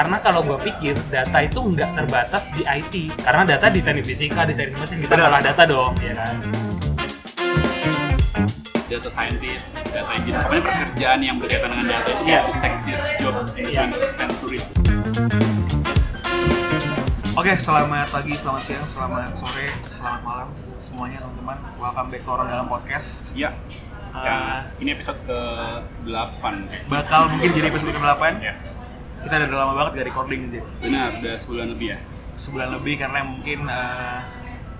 karena kalau gue pikir data itu nggak terbatas di IT karena data di teknik fisika di teknik mesin kita Benar. malah data dong ya kan data scientist, data engineer, pokoknya pekerjaan yang berkaitan dengan data itu the sexiest job in the Iya. 21st century. Oke, selamat pagi, selamat siang, selamat sore, selamat malam semuanya teman-teman. Welcome back to Orang Dalam Podcast. Iya. Ya, ini episode ke-8. Bakal mungkin jadi episode ke-8. Ya. Kita udah lama banget gak recording gitu. Benar, udah sebulan lebih ya. Sebulan lebih karena mungkin eh,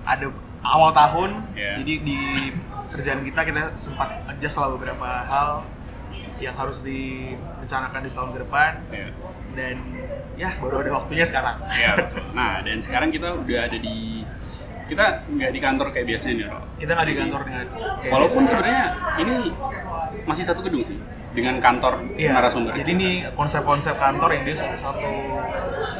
ada awal tahun. Iya. Jadi di kerjaan kita kita sempat adjust lah beberapa hal yang harus direncanakan di tahun ke depan Iya. dan ya baru ada waktunya sekarang. Iya, betul. Nah, dan sekarang kita udah ada di kita nggak di kantor kayak biasanya nih, Ro. Kita nggak di kantor dengan kayak Walaupun sebenarnya ini masih satu gedung sih dengan kantor Iya, narasumber. jadi ini konsep-konsep kantor yang dia satu-satu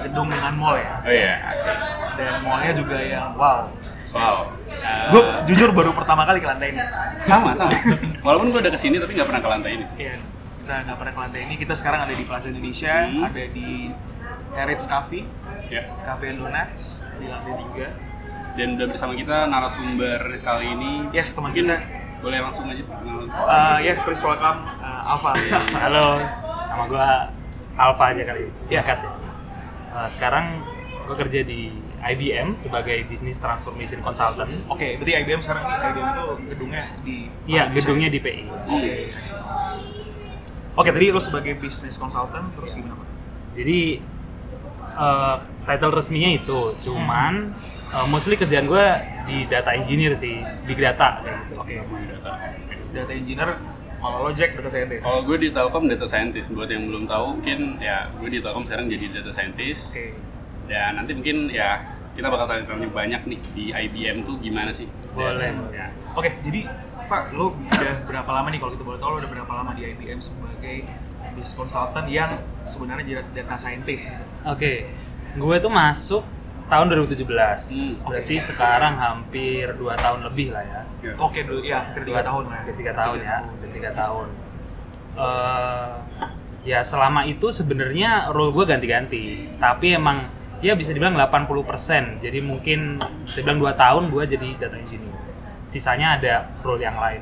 gedung dengan mall ya. Oh iya, asik. Dan mallnya juga yang wow. Wow. Eh, Gue jujur baru pertama kali ke lantai ini. sama sama. Walaupun gue udah ke sini tapi nggak pernah ke lantai ini. sih. Iya, kita nggak pernah ke lantai ini. Kita sekarang ada di Plaza Indonesia, Hmm. ada di Heritage Cafe, Ya. Cafe and Donuts di lantai 3. Dan udah bersama kita narasumber kali ini. Yes, teman Mungkin kita. boleh langsung aja perkenalan. Uh, ya, please welcome uh, Alfa. halo nama gue Alfa aja kali Iya. singkat ya Eh, sekarang gue kerja di IBM sebagai Business Transformation Consultant Oke, berarti IBM sekarang ini IBM itu gedungnya di iya gedungnya di PI Oke. Oke, tadi lo sebagai business consultant terus gimana Pak? jadi eh, title resminya itu cuman eh, mostly kerjaan gue di data engineer sih big data kayak gitu Oke, data engineer, kalau lo Jack data scientist. Kalau gue di Telkom data scientist, buat yang belum tahu mungkin ya gue di Telkom sekarang jadi data scientist. Oke. Dan nanti mungkin ya kita bakal tanya-tanya banyak nih di IBM tuh gimana sih? boleh Ya. Oke, jadi Pak, lo udah berapa lama nih kalau kita boleh tahu lo udah berapa lama di IBM sebagai business consultant yang sebenarnya jadi data scientist gitu. Oke, gue tuh masuk tahun 2017. Hmm, Berarti sekarang hampir 2 tahun lebih lah ya. Ya. Oke dulu, ya, hampir tiga tahun lah. Hampir 3 tahun ya, hampir 3 tahun. Eh, ya selama itu sebenarnya role gue ganti-ganti. Tapi emang ya bisa dibilang 80%. Jadi mungkin saya bilang 2 tahun gue jadi data engineer. Sisanya ada role yang lain.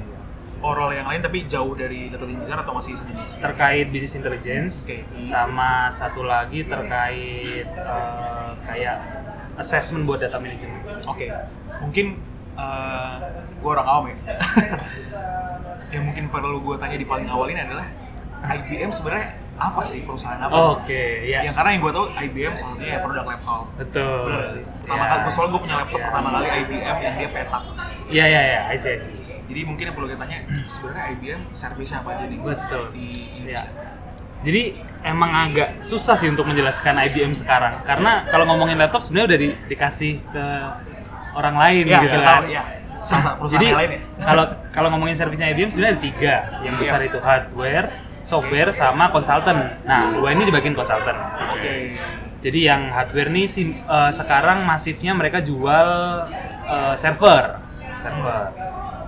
Oral yang lain tapi jauh dari data engineer atau masih sejenis? Terkait business intelligence, Oke. sama satu lagi terkait eh, kayak assessment buat data management. Oke, mungkin eh gue orang awam ya. yang mungkin perlu gue tanya di paling awal ini adalah IBM sebenarnya apa sih perusahaan apa? Oke, ya. Yang karena yang gue tahu IBM salah satunya ya produk laptop. Betul. Sih? Pertama Ya. kali, gue soalnya gue punya laptop Ya. pertama kali IBM yang dia petak. Iya, iya, iya, I see, I see. Jadi mungkin yang perlu kita tanya, sebenarnya IBM servisnya apa aja nih Betul. di Ya. Indonesia? Jadi emang agak susah sih untuk menjelaskan IBM sekarang karena kalau ngomongin laptop sebenarnya udah di- dikasih ke orang lain Ya, gitu kita kan. ya. Sama perusahaan Jadi lain ya. kalau kalau ngomongin servisnya IBM sebenarnya ada tiga. Yang Iya. besar itu hardware, software, sama konsultan. Nah, gua ini di bagian konsultan. Oke. Jadi yang hardware nih sim- eh, sekarang masifnya mereka jual eh, server, server.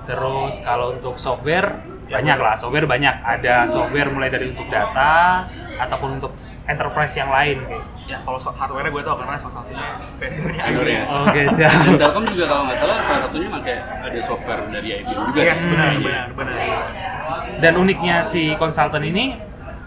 Terus kalau untuk software banyak lah, software banyak. Ada software mulai dari untuk data ataupun untuk enterprise yang lain kayak. Ya kalau hardware-nya gue tau karena salah satunya vendornya Vendornya. Oke, siap. Dan Telkom juga kalau nggak salah salah satunya pakai ada software dari IBM juga Yes, sih. benar, Iya. benar, benar. Dan uniknya si konsultan ini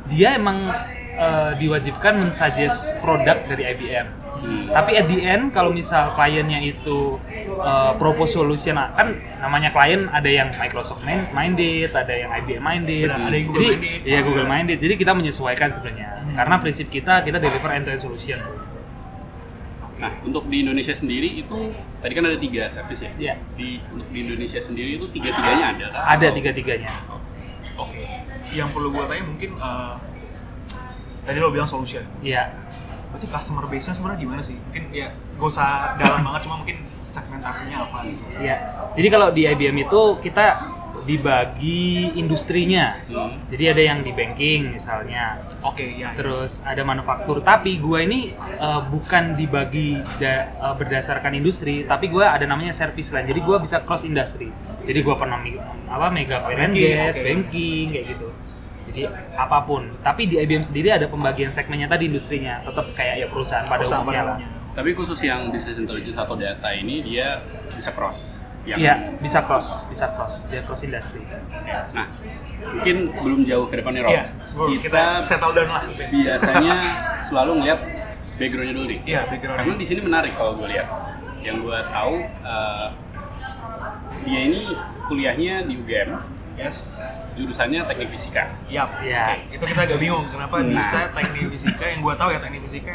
dia emang eh, diwajibkan mensuggest produk dari IBM. Hmm. Tapi at the end kalau misal kliennya itu uh, propose solution kan namanya klien ada yang Microsoft main- minded, ada yang IBM minded. Benar, ada yang Google Jadi, minded. Iya Google minded. Jadi kita menyesuaikan sebenarnya. Karena prinsip kita kita deliver end to end solution. Nah, untuk di Indonesia sendiri itu tadi kan ada tiga service ya. Iya. Di untuk di Indonesia sendiri itu tiga-tiganya ada kah? Ada Atau- tiga-tiganya. Oke. Yang perlu gue tanya mungkin eh, tadi lo bilang solution. Iya. Berarti customer base-nya sebenarnya gimana sih? Mungkin ya gak usah dalam banget, cuma mungkin segmentasinya apa gitu. Iya. Jadi kalau di IBM itu kita dibagi industrinya. Hmm. Jadi ada yang di banking misalnya, Oke, ya. ya. terus ada manufaktur. Tapi gua ini eh, bukan dibagi da- eh, berdasarkan industri, tapi gua ada namanya service line. Jadi gua bisa cross industri. Jadi gua pernah apa mega oil and gas, banking kayak gitu. Di apa pun. Tapi di IBM sendiri ada pembagian segmennya tadi industrinya, tetap kayak ya perusahaan pada Perusahaan umumnya lah. Tapi khusus yang business intelligence atau data ini dia bisa cross. Yang, Iya, bisa cross, bisa cross, dia cross industri. Nah, mungkin sebelum jauh ke depan nih Rob, sebelum kita, kita settle down lah. biasanya selalu ngeliat backgroundnya dulu nih. Iya, background. Karena di sini menarik kalau gue lihat. Yang gue tahu eh, dia ini kuliahnya di UGM, Yes. Jurusannya teknik fisika. Yap. Iya. Oke, Itu kita agak bingung kenapa Nah. bisa teknik fisika yang gua tahu ya teknik fisika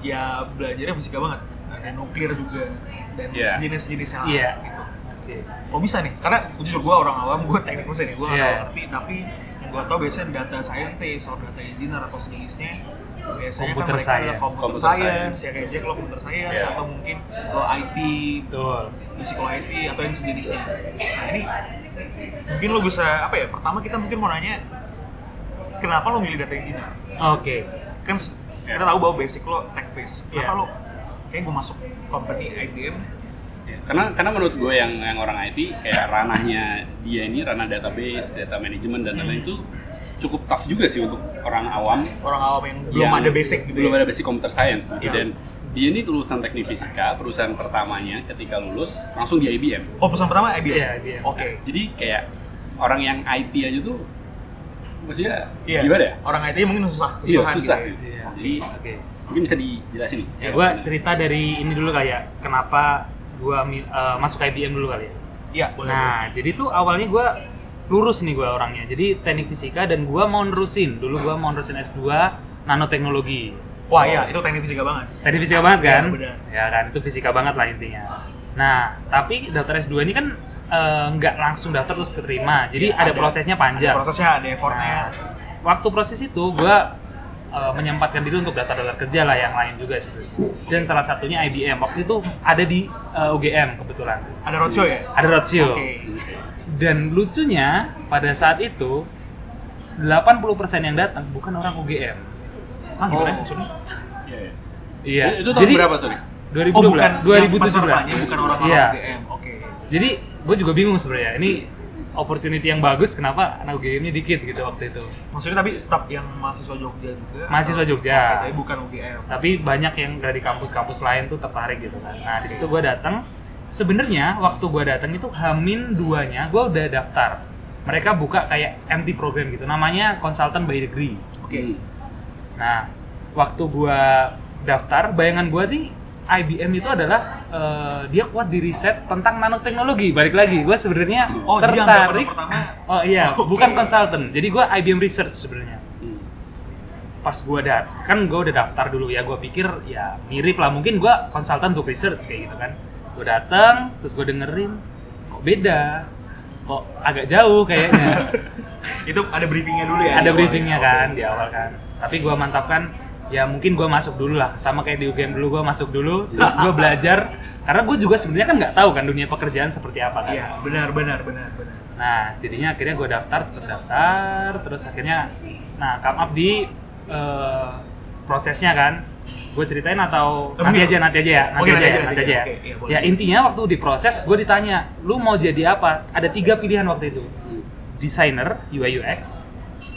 ya belajarnya fisika banget. Ada nuklir juga dan Iya. sejenis-jenisnya lah, Iya. gitu. Oke. Kok bisa nih? Karena jujur gua orang awam, gua teknik mesin ya, gua nggak Iya. terlalu ngerti. Tapi yang gua tahu biasanya data scientist atau data engineer atau sejenisnya biasanya Computer kan mereka adalah science. computer, Computer science, ya kayak Jack lo computer science Iya. atau mungkin lo IT, Betul. lo IT atau yang sejenisnya. Nah ini mungkin lo bisa apa ya? Pertama kita mungkin mau nanya kenapa lo milih data engineer? Oke. Kan s- kita tahu bahwa basic lo tech face. Kenapa Iya. lo kayak gue masuk company IBM? Ya, Karena karena menurut gue yang yang orang IT kayak ranahnya dia ini ranah database, data management dan lain-lain itu cukup tough juga sih untuk orang awam Orang awam yang belum yang ada basic gitu belum ya. ada basic computer science gitu. Iya. dan dia ini lulusan teknik fisika perusahaan pertamanya ketika lulus langsung di IBM Oh perusahaan pertama IBM? Iya, IBM. Oke. jadi kayak orang yang IT aja tuh maksudnya Iya. gimana ya Orang IT mungkin susah. iya kesusahan susah gitu ya. Iya. jadi Oke. mungkin bisa dijelasin nih Ya, gua cerita dari ini dulu kali ya. Kenapa gua mi- eh, masuk IBM dulu kali ya. Iya, boleh. Nah, jadi tuh awalnya gua lurus nih gua orangnya. Jadi teknik fisika dan gua mau nerusin. Dulu gua mau nerusin S2 nanoteknologi. Wah iya, itu teknik fisika banget. Teknik fisika banget kan? Iya, benar. Ya kan, itu fisika banget lah intinya. Nah, tapi daftar S2 ini kan eh, nggak langsung daftar terus keterima. Jadi Iya, ada, prosesnya panjang. Ada prosesnya, ada effortnya. Nah, waktu proses itu gue menyempatkan diri untuk daftar-daftar kerja lah yang lain juga sebenarnya. Dan salah satunya IBM. Waktu itu ada di eh, UGM kebetulan. Ada roadshow ya? Ada roadshow. Oke. Dan lucunya pada saat itu 80% yang datang bukan orang UGM. Ah gimana Oh. maksudnya? Iya, iya. Iya. itu tahun berapa sorry 2012. Oh bukan, yang 2017. pesertanya bukan orang-orang Iya. UGM. Oke. Jadi gue juga bingung sebenarnya. Ini opportunity yang bagus kenapa anak UGM-nya dikit gitu waktu itu. Maksudnya tapi tetap yang mahasiswa Jogja juga? Mahasiswa Jogja. Tapi bukan UGM. tapi banyak yang dari kampus-kampus lain tuh tertarik gitu kan. Nah di situ gue datang. Sebenarnya waktu gue datang itu Hamin duanya gue udah daftar. Mereka buka kayak MT program gitu, namanya Consultant by Degree. Oke. Hmm. Nah waktu gue daftar, bayangan gue nih IBM itu adalah eh, dia kuat di riset tentang nanoteknologi. Balik lagi, gue sebenarnya Oh, tertarik. pertama Oh iya, Oke. bukan consultant. Jadi gue IBM research sebenarnya Hmm. pas gue dat kan gue udah daftar dulu ya gue pikir ya mirip lah mungkin gue konsultan untuk research kayak gitu kan gue datang terus gue dengerin kok beda kok agak jauh kayaknya itu ada briefingnya dulu ya? ada awal briefingnya ya? kan Oke. di awal kan tapi gue mantapkan ya mungkin gue masuk dulu lah sama kayak di UGM dulu gue masuk dulu terus gue belajar karena gue juga sebenarnya kan nggak tahu kan dunia pekerjaan seperti apa kan Iya, benar benar benar benar. Nah, jadinya akhirnya gue daftar, terdaftar, terus akhirnya, nah come up di eh, prosesnya kan. Gue ceritain atau nanti aja, nanti aja ya, nanti Oke, aja, ya, nanti aja ya. Oke, iya, boleh. ya intinya waktu diproses, gue ditanya, lu mau jadi apa? Ada tiga pilihan waktu itu, designer UI UX,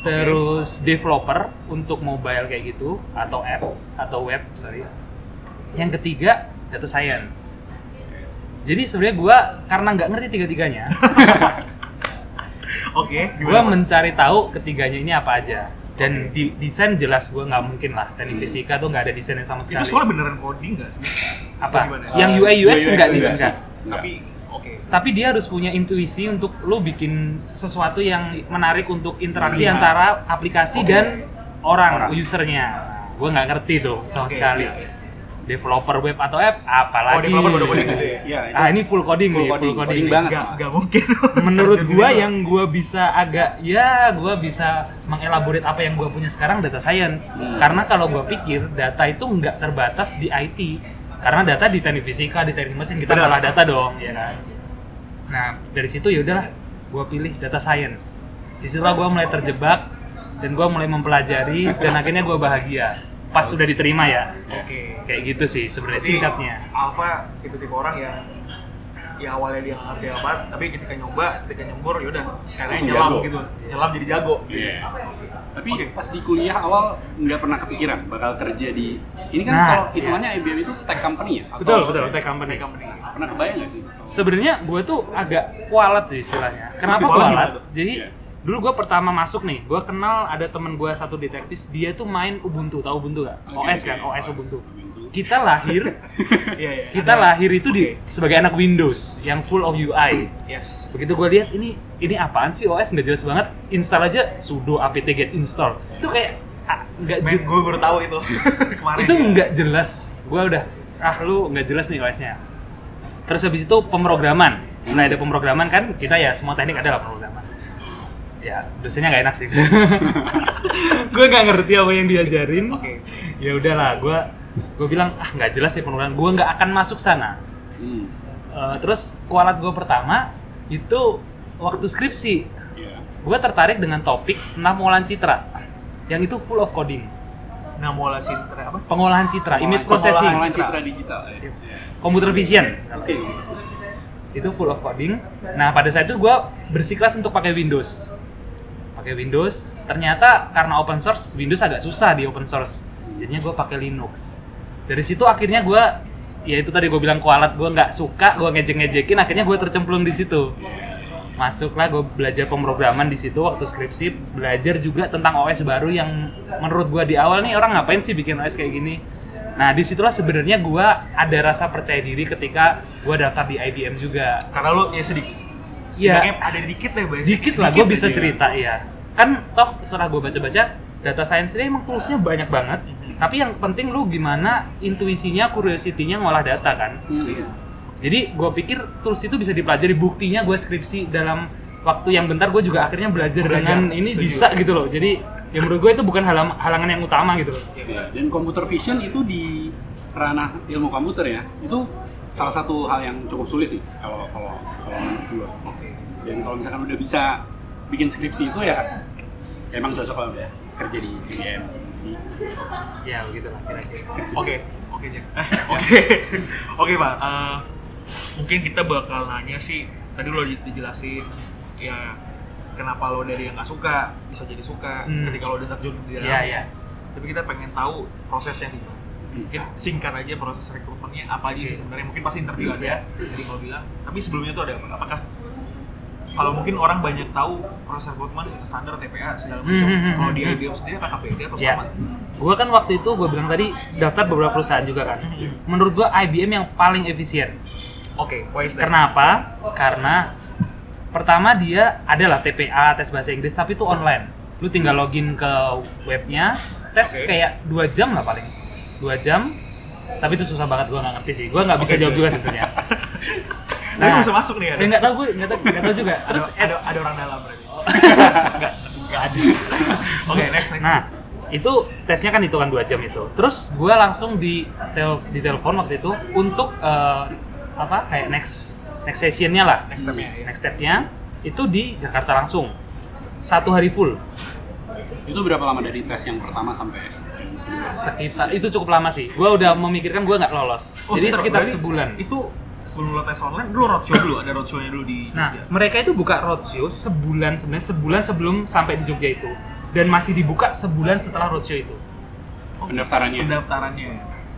terus developer untuk mobile kayak gitu atau app atau web, sorry. Yang ketiga data science. Jadi sebenarnya gue karena nggak ngerti tiga-tiganya, Oke, gue gimana? mencari tahu ketiganya ini apa aja dan di desain jelas gue nggak mungkin lah teknik fisika tuh nggak ada desainnya sama Itu sekali soalnya beneran coding nggak sih? apa gimana? yang UI UX UI enggak nih enggak enggak sih. Tapi oke. tapi dia harus punya intuisi untuk lo bikin sesuatu yang menarik untuk interaksi Iya. antara aplikasi dan orang, Orang. usernya gue nggak ngerti tuh sama Oke, sekali iya. Developer web atau app Oh, apalagi developer baru coding gitu ya? Itu ah ini full coding full nih coding, full coding, coding banget. Gak, gak mungkin. menurut gua yang gua bisa agak ya gua bisa mengelaborate apa yang gua punya sekarang data science. Hmm. karena kalau gua pikir data itu nggak terbatas di IT karena data di teknik fisika di teknik mesin kita ngolah data dong ya kan? Nah dari situ ya udahlah gua pilih data science. Di situlah gua mulai terjebak dan gua mulai mempelajari dan akhirnya gua bahagia pas sudah diterima ya Oke. kayak gitu sih sebenarnya singkatnya Alpha tipe-tipe orang yang ya awalnya dia nggak ngerti apa tapi ketika nyoba ketika nyembur ya udah sekarang nyelam jago. gitu nyelam jadi jago Iya. Tapi Oke. pas di kuliah awal nggak pernah kepikiran bakal kerja di ini kan Nah, kalau hitungannya IBM itu tech company ya? Atau Betul, betul, tech company. company Pernah kebayang nggak sih? Sebenarnya gue tuh agak kualat sih istilahnya. Kenapa Kualat? Jadi Iya. Dulu gue pertama masuk nih, gue kenal ada temen gue satu di Tekvis, dia tuh main Ubuntu, tahu Ubuntu gak? Oke, OS oke, kan, OS Ubuntu. Ubuntu. Kita lahir, iya iya kita ada- lahir itu di Oke. sebagai anak Windows yang full of UI. yes Begitu gue lihat ini ini apaan sih OS nggak jelas banget. Install aja sudo apt get install. Itu kayak ah, nggak je- gue baru tahu itu kemarin itu ya. nggak jelas. Gue udah ah lu nggak jelas nih OS-nya. Terus habis itu pemrograman. Mulai ada pemrograman kan kita ya semua teknik adalah pemrograman. Ya dosennya nggak enak sih. gue nggak ngerti apa yang diajarin. oke Ya udahlah, gue gue bilang ah nggak jelas nih pemrograman. Gue nggak akan masuk sana. Hmm. Eh, terus kualat gue pertama itu waktu skripsi Iya. gue tertarik dengan topik pengolahan citra yang itu full of coding Namola Sintra apa pengolahan citra image Pengolahan- processing Pengolahan citra. citra digital. ya. computer vision Oke. itu full of coding nah pada saat itu gue bersikeras untuk pakai Windows pakai Windows. Ternyata karena open source Windows agak susah di open source. Jadinya gue pakai Linux. Dari situ akhirnya gue ya itu tadi gue bilang kualat gue nggak suka gue ngejek ngejekin akhirnya gue tercemplung di situ. Masuklah gue belajar pemrograman di situ waktu skripsi belajar juga tentang OS baru yang menurut gue di awal nih orang ngapain sih bikin OS kayak gini? Nah di situlah sebenarnya gue ada rasa percaya diri ketika gue daftar di IBM juga. Karena lu ya sedikit Iya. Setidaknya ada dikit lah basic dikit lah gue bisa cerita ya kan toh setelah gue baca-baca data science ini emang toolsnya banyak banget tapi yang penting lu gimana intuisinya curiosity-nya ngolah data kan Iya. jadi gue pikir tools itu bisa dipelajari buktinya gue skripsi dalam waktu yang bentar gue juga akhirnya belajar, Belajar, dengan ini setuju. bisa gitu loh jadi ya menurut gue itu bukan halang- halangan yang utama gitu loh Iya. Dan computer vision itu di ranah ilmu komputer ya. Itu salah satu hal yang cukup sulit sih kalau kalau kalau menurut gua. oke Dan kalau misalkan udah bisa bikin skripsi itu ya emang cocok kalau udah kerja di IBM. Ya begitu lah kira-kira Oke, oke. Eh, Oke, oke pak. Eh, mungkin kita bakal nanya sih. Tadi lo di- dijelasin ya kenapa lo dari yang nggak suka bisa jadi suka Hmm. ketika lo udah terjun di dalam. Iya, iya. Tapi kita pengen tahu prosesnya sih. Mungkin singkat aja proses rekrutmennya apa aja sih Oke. sebenarnya. Mungkin pasti interview Iya. ada. Jadi kalau bilang. Tapi sebelumnya tuh ada apa? Apakah kalau mungkin orang banyak tahu proses rekrutmen standar TPA segala macam. Hmm, hmm, hmm, Kalau di hmm. IBM sendiri apakah beda atau Ya, sama? gue kan waktu itu gue bilang tadi daftar beberapa perusahaan juga kan. Menurut gue IBM yang paling efisien. Oke, why is that? Kenapa? Karena pertama dia adalah TPA tes bahasa Inggris tapi itu online. Lu tinggal login ke webnya, tes Oke. kayak dua jam lah paling, dua jam. Tapi itu susah banget gue nggak ngerti sih. Gue nggak bisa Oke, jawab juga sebenarnya. Tapi bisa masuk nih ya? Eh nggak tahu gue nggak tahu nggak tahu juga. Terus ada ada orang dalam berarti. nggak nggak ada. Oke, next next. Nah, itu tesnya kan itu kan dua jam itu. Terus gue langsung di tel di telepon waktu itu untuk eh, apa kayak next next sessionnya lah. next step-nya ya. Next stepnya itu di Jakarta langsung satu hari full. itu berapa lama dari tes yang pertama sampai? Sekitar itu cukup lama sih. Gue udah memikirkan gue nggak lolos. Jadi sebentar, sekitar sebulan. Itu sebelum lo tes online, dulu roadshow dulu, ada roadshow-nya dulu di Nah, Jogja. mereka itu buka roadshow sebulan sebenarnya sebulan sebelum sampai di Jogja itu dan masih dibuka sebulan setelah roadshow itu. Pendaftarannya. pendaftarannya.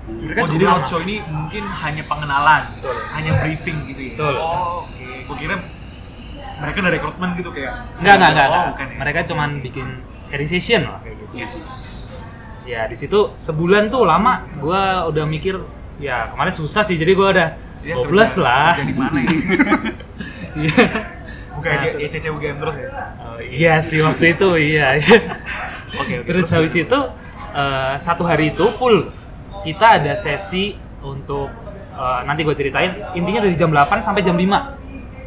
Mereka oh, jadi lama. roadshow ini mungkin hanya pengenalan, hanya briefing gitu ya. Betul. Oh, oke. Gue kira mereka dari rekrutmen gitu kayak. Enggak, enggak, enggak. Oh, bukan ya. Mereka cuman bikin sharing session lah kayak gitu. Yes. Ya di situ sebulan tuh lama. Gua udah mikir ya kemarin susah sih. Jadi gua udah Dia 12 kerja- lah. Kerja di mana ya? Iya. Bukan Nah. ECC UGM terus ya. Oh, iya sih waktu itu iya. Oke, oke. Terus habis itu eh, satu hari itu full kita ada sesi untuk eh, nanti gue ceritain intinya dari jam 8 sampai jam 5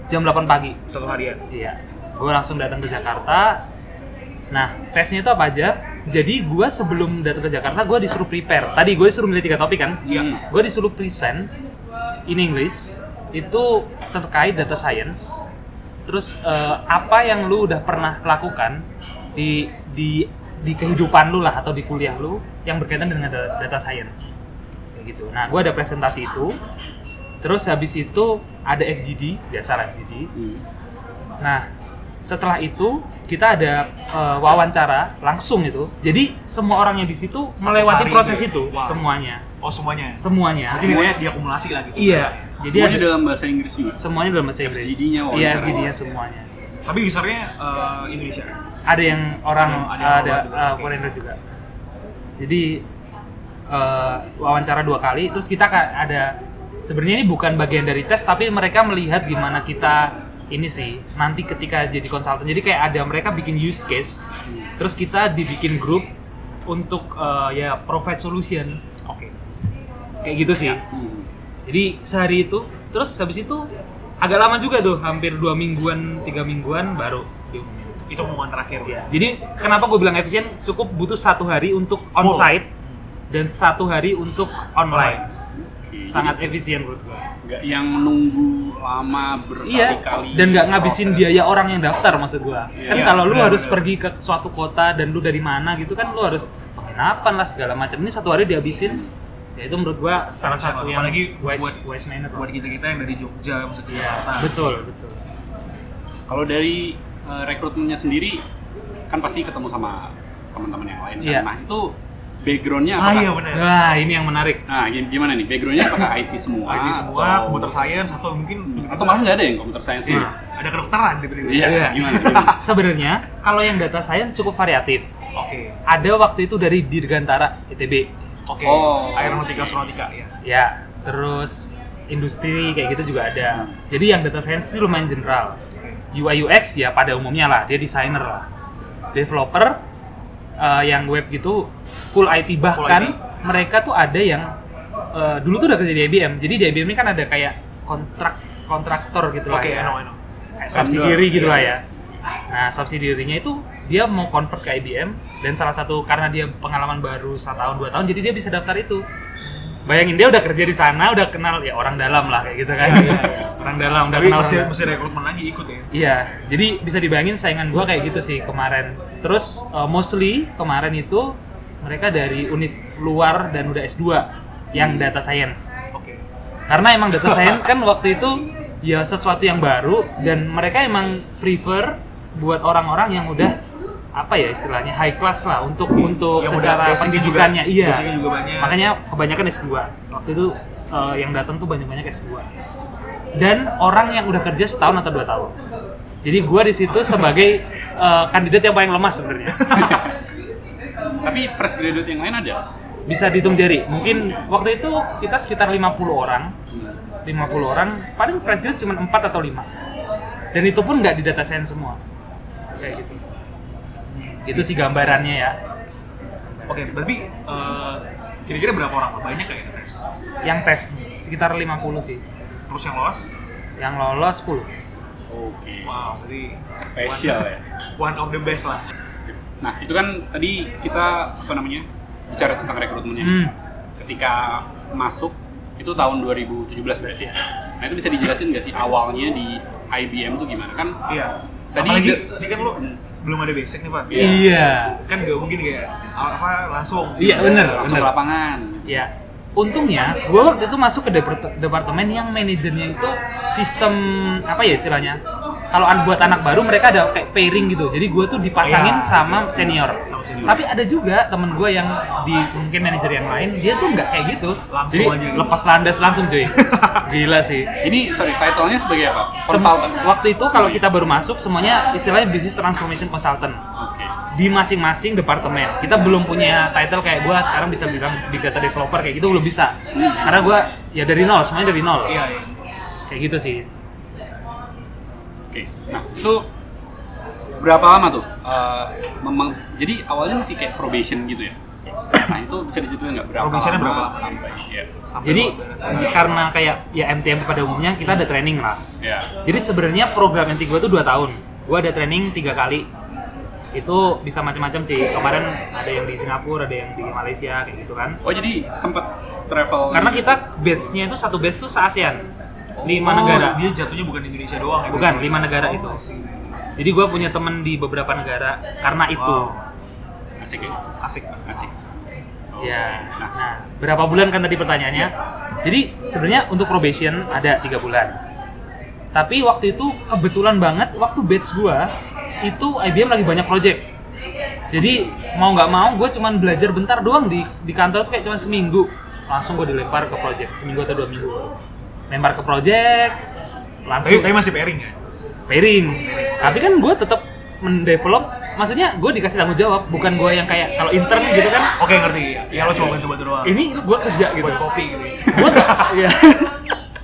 jam 8 pagi satu harian. Iya, gue langsung datang ke Jakarta. Nah, tesnya itu apa aja? Jadi gue sebelum datang ke Jakarta, gue disuruh prepare. Tadi gue disuruh milih tiga topik kan? Iya. Gue disuruh present in English itu terkait data science. Terus eh, apa yang lu udah pernah lakukan di di di kehidupan lu lah atau di kuliah lu yang berkaitan dengan data, data science kayak gitu. Nah, gue ada presentasi itu. Terus habis itu ada FGD, biasa lah FGD. Hmm. Nah, setelah itu kita ada eh, wawancara langsung itu. Jadi semua orang yang di situ melewati proses itu itu ya? Wow. semuanya. Oh semuanya. Semuanya. Berarti nilainya diakumulasi lah gitu. Iya. Jadi Semuanya ada, dalam bahasa Inggris juga. semuanya dalam bahasa Inggris. FGD-nya Iya. FGD-nya semuanya. Tapi usernya eh, Indonesia. Ada yang orang Ada- ada, uh, foreigner juga. Jadi eh, wawancara dua kali, terus kita ada sebenarnya ini bukan bagian dari tes, tapi mereka melihat gimana kita ini sih nanti ketika jadi konsultan. Jadi kayak ada mereka bikin use case, terus kita dibikin grup untuk eh, ya provide solution. Kayak gitu sih. Hmm. Jadi sehari itu, terus habis itu agak lama juga tuh, hampir dua mingguan, tiga mingguan baru diumumin. Itu pengumuman terakhir. Iya. Jadi kenapa gue bilang efisien? Cukup butuh satu hari untuk Full. onsite dan satu hari untuk online. Sangat efisien menurut gue. Nggak yang menunggu lama Iya. berkali-kali. Dan nggak ngabisin proses. biaya orang yang daftar maksud gue. Kan Iya, kalau lu benar, harus benar. pergi ke suatu kota dan lu dari mana gitu kan lu harus penginapan lah segala macam. Ini satu hari dihabisin. Ya itu menurut gue salah satu yang Apalagi wise, buat- wise manner. Buat kita kita yang dari Jogja, maksudnya Jakarta. Betul, betul. Kalau dari eh, rekrutmennya sendiri kan pasti ketemu sama teman-teman yang lain. kan? Iya. Nah itu backgroundnya Ah apakah? iya benar. Wah, ini yang menarik. Nah gim- gimana nih backgroundnya apakah IT semua? IT semua, atau, computer science atau mungkin atau malah nggak ada yang computer science sih? Nah. ada kedokteran di tiba Iya. Iya. Gimana? gimana? Sebenarnya kalau yang data science cukup variatif. Oke. Ada waktu itu dari Dirgantara ITB. Oke. Oh. Aeronautika, astronautika ya. Ya, terus industri kayak gitu juga ada. Jadi yang data science ini lumayan general. UI UX ya pada umumnya lah, dia desainer lah. Developer eh, yang web gitu full IT bahkan IT? mereka tuh ada yang eh, dulu tuh udah kerja di IBM. Jadi di IBM ini kan ada kayak kontrak kontraktor gitu lah Oke, ya. I know, I know. Kayak subsidiary gitu lah iya. ya. Nah, subsidiary-nya itu dia mau convert ke IBM dan salah satu karena dia pengalaman baru satu tahun dua tahun jadi dia bisa daftar itu. Bayangin dia udah kerja di sana, udah kenal ya orang dalam lah kayak gitu kan. orang dalam, udah Tapi kenal masih orang dalam. masih rekrutmen lagi ikut ya. Iya, jadi bisa dibayangin saingan gua kayak gitu sih kemarin. Terus uh, mostly kemarin itu mereka dari univ luar dan udah S2 yang data science. Oke. Karena emang data science kan waktu itu ya sesuatu yang baru dan mereka emang prefer buat orang-orang yang udah apa ya istilahnya high class lah untuk untuk Yang secara juga- pendidikannya iya. Juga banyak. makanya kebanyakan S2 waktu itu eh, yang datang tuh banyak-banyak S2 dan orang yang udah kerja setahun atau dua tahun. Jadi gua di situ sebagai eh, kandidat yang paling lemah sebenarnya. Tapi fresh graduate yang lain ada? bisa dihitung jari. Mungkin waktu itu kita sekitar 50 orang. 50 orang paling fresh grade cuma 4 atau 5 dan itu pun nggak di data science semua. Kayak gitu itu sih gambarannya ya Oke, berarti eh, kira-kira berapa orang? Banyak kayak yang tes? yang tes sekitar 50 sih Terus yang lolos? yang lolos 10 Oke. Wow, berarti Spesial ya. one of the best lah. Sip. Nah itu kan tadi kita apa namanya bicara tentang rekrutmennya. hmm. Ketika masuk itu tahun 2017 berarti ya. Nah itu bisa dijelasin nggak sih awalnya di IBM tuh gimana kan? Iya. Tadi Apalagi tadi kan lu belum ada basic nih, Pak. Iya. iya Kan gak mungkin kayak apa langsung. Iya, bener. Langsung ke lapangan. ya untungnya gue waktu itu masuk ke depart- departemen yang manajernya itu sistem apa ya istilahnya kalau an- buat anak baru mereka ada kayak pairing gitu jadi gue tuh dipasangin Iya. sama senior Sama senior. tapi ada juga temen gue yang di mungkin manajer yang lain dia tuh nggak kayak gitu Langsung jadi aja gitu. lepas landas langsung cuy gila sih Ini sorry title-nya sebagai apa? Sem- Consultant. waktu itu kalau kita baru masuk semuanya istilahnya business transformation consultant di masing-masing departemen. Kita belum punya title kayak gue sekarang bisa bilang big data developer kayak gitu belum bisa. Karena gue ya dari nol, semuanya dari nol. Iya, iya. Kayak gitu sih. Oke. Nah itu berapa lama tuh? Eh, memang jadi awalnya masih kayak probation gitu ya. Nah itu bisa diceritain nggak berapa Probationnya lama berapa lama? sampai? Ya. Sampai Jadi lu- karena kayak ya MTM pada umumnya kita ada training lah. Ya. Jadi sebenarnya program MT gue tuh 2 tahun. Gue ada training tiga kali. Itu bisa macam-macam sih. Kemarin ada yang di Singapura, ada yang di Malaysia kayak gitu kan. Oh jadi sempet travel? Karena kita batch-nya itu satu batch tuh se-ASEAN. Lima Oh, negara. Dia jatuhnya bukan di Indonesia doang ya. Bukan, lima negara Oh, itu. Jadi gue punya temen di beberapa negara karena itu. Wow. asik ya. Asik. Asik. Oh. Ya, nah, berapa bulan kan tadi pertanyaannya? Jadi sebenarnya untuk probation ada tiga bulan. Tapi waktu itu kebetulan banget waktu batch gua itu IBM lagi banyak project. Jadi mau nggak mau gue cuman belajar bentar doang di di kantor tuh kayak cuman seminggu. Langsung gue dilempar ke project seminggu atau dua minggu. Lempar ke project, Tapi, langsung tapi masih pairing ya? pairing. Tapi kan gue tetap mendevelop, maksudnya gue dikasih tanggung jawab, bukan gue yang kayak kalau intern gitu kan. Oke ngerti. Ya lo cuma bantu-bantu doang. Ini gue kerja gitu. buat kopi gitu. gue nggak ya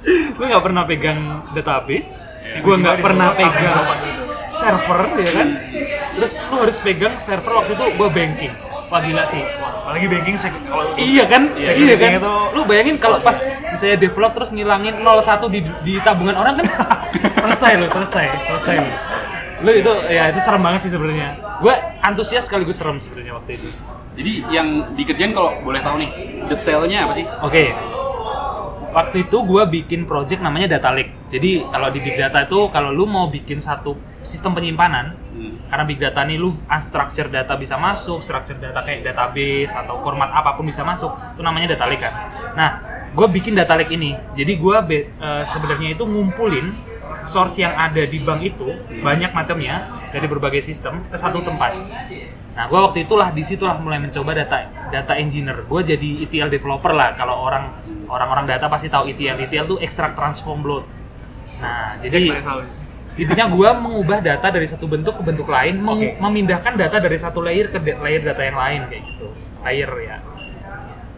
gue nggak pernah pegang database gue nggak pernah pegang server ya kan terus lu harus pegang server waktu itu gue banking wah gila sih. Apalagi banking kalau iya kan? Iya, iya kan? itu- lu bayangin kalau pas misalnya develop terus ngilangin 01 di, di tabungan orang kan? Selesai lo selesai selesai lo lu itu ya itu serem banget sih sebenarnya. Gue antusias sekaligus serem sebenarnya waktu itu. Jadi yang dikerjain kalau boleh tahu nih detailnya apa sih? Oke. Waktu itu gue bikin project namanya Data Lake. Jadi kalau di Big Data itu kalau lu mau bikin satu sistem penyimpanan, Hmm. karena Big Data nih lu unstructured data bisa masuk, structured data kayak database atau format apa pun bisa masuk, itu namanya Data Lake kan. Nah, gue bikin Data Lake ini. Jadi gue sebenarnya itu ngumpulin source yang ada di bank itu banyak macamnya dari berbagai sistem ke satu tempat. Nah, gue waktu itulah di situlah mulai mencoba data data engineer. Gue jadi ETL developer lah. Kalau orang orang-orang data pasti tahu ETL. ETL tuh extract transform load. Nah, jadi. Intinya gue mengubah data dari satu bentuk ke bentuk lain, Oke. memindahkan data dari satu layer ke layer data yang lain kayak gitu. Layer ya.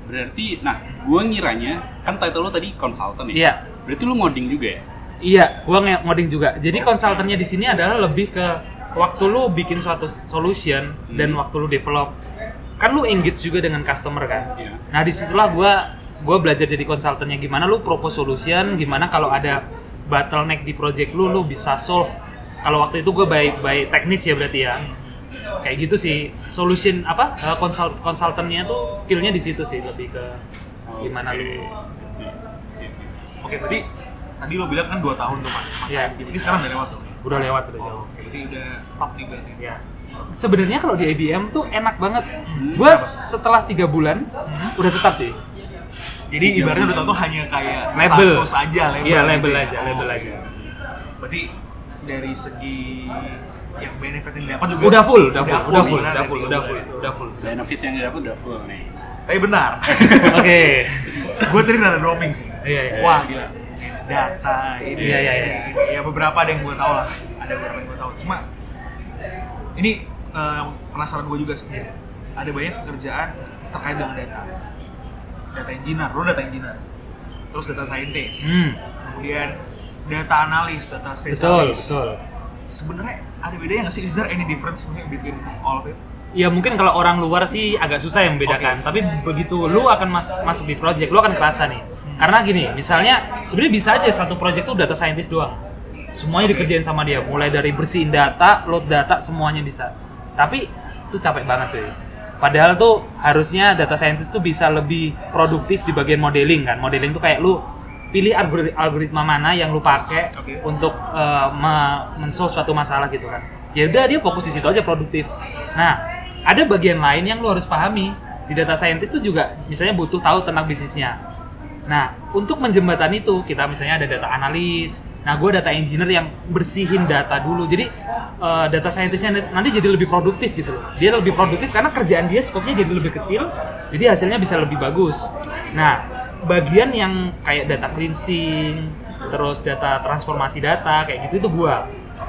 Berarti, nah, gua ngiranya kan title lo tadi konsultan ya. Iya. Berarti lu ngoding juga ya? Iya, gua nge- ngoding juga. Jadi konsultannya di sini adalah lebih ke waktu lu bikin suatu solution dan waktu lu develop. Kan lu engage juga dengan customer kan. Iya. Nah, di situlah gua gua belajar jadi konsultannya gimana lu propose solution, gimana kalau ada bottleneck di project lu lu bisa solve. Kalau waktu itu gue baik baik teknis ya berarti ya. Kayak gitu sih. Solution apa? eh, konsult konsultannya tuh skillnya di situ sih lebih ke gimana lu Si, si, si, si. Oke, tadi tadi lo bilang kan 2 tahun tuh, Mas. Mas Iya. IBM. Ini sekarang udah lewat tuh. udah lewat udah jauh. Oke, berarti udah top nih berarti. Ya. Sebenarnya kalau di IBM tuh enak banget. Gua setelah tiga bulan udah tetap sih. Jadi ibaratnya udah tau tuh hanya kayak Label. status aja, label. Iya, gitu label ya. aja, Oh, label aja. Berarti dari segi yang benefit yang dapat juga Udah full, udah full, udah full, udah full, udah full, udah full. Benefit yang didapat udah full nih. Tapi benar. Oke. gue tadi rada dropping sih. Iya, iya. Wah gila. Data ini. Iya, iya, iya. ini. Ya beberapa ada yang gue tahu lah. Ada beberapa yang gue tahu. Cuma ini eh, penasaran gue juga sih. Iya. Ada banyak pekerjaan terkait dengan data. Data engineer, lo data engineer. Terus data scientist. Hmm, Kemudian data analis, data betul, spesialis. betul. Sebenarnya ada bedanya nggak sih? Is there any difference between all of it? Ya mungkin kalau orang luar sih agak susah yang membedakan, tapi begitu lu akan mas- masuk di project, lu akan kerasa nih. Karena gini, misalnya sebenarnya bisa aja satu project tuh data scientist doang. Semuanya Oke. dikerjain sama dia, mulai dari bersihin data, load data, semuanya bisa. Tapi itu capek banget cuy. Padahal tuh harusnya data scientist tuh bisa lebih produktif di bagian modeling kan. Modeling tuh kayak lu pilih algori- algoritma mana yang lu pakai Oke. untuk uh, me- men-solve suatu masalah gitu kan. Ya udah dia fokus di situ aja produktif. Nah, ada bagian lain yang lu harus pahami. Di data scientist tuh juga misalnya butuh tahu tentang bisnisnya. Nah, untuk menjembatani itu, kita misalnya ada data analis. Nah, gue data engineer yang bersihin data dulu. Jadi, eh, data scientistnya nanti jadi lebih produktif gitu loh. Dia lebih produktif karena kerjaan dia skopnya jadi lebih kecil, jadi hasilnya bisa lebih bagus. Nah, bagian yang kayak data cleansing, terus data transformasi data, kayak gitu itu gue.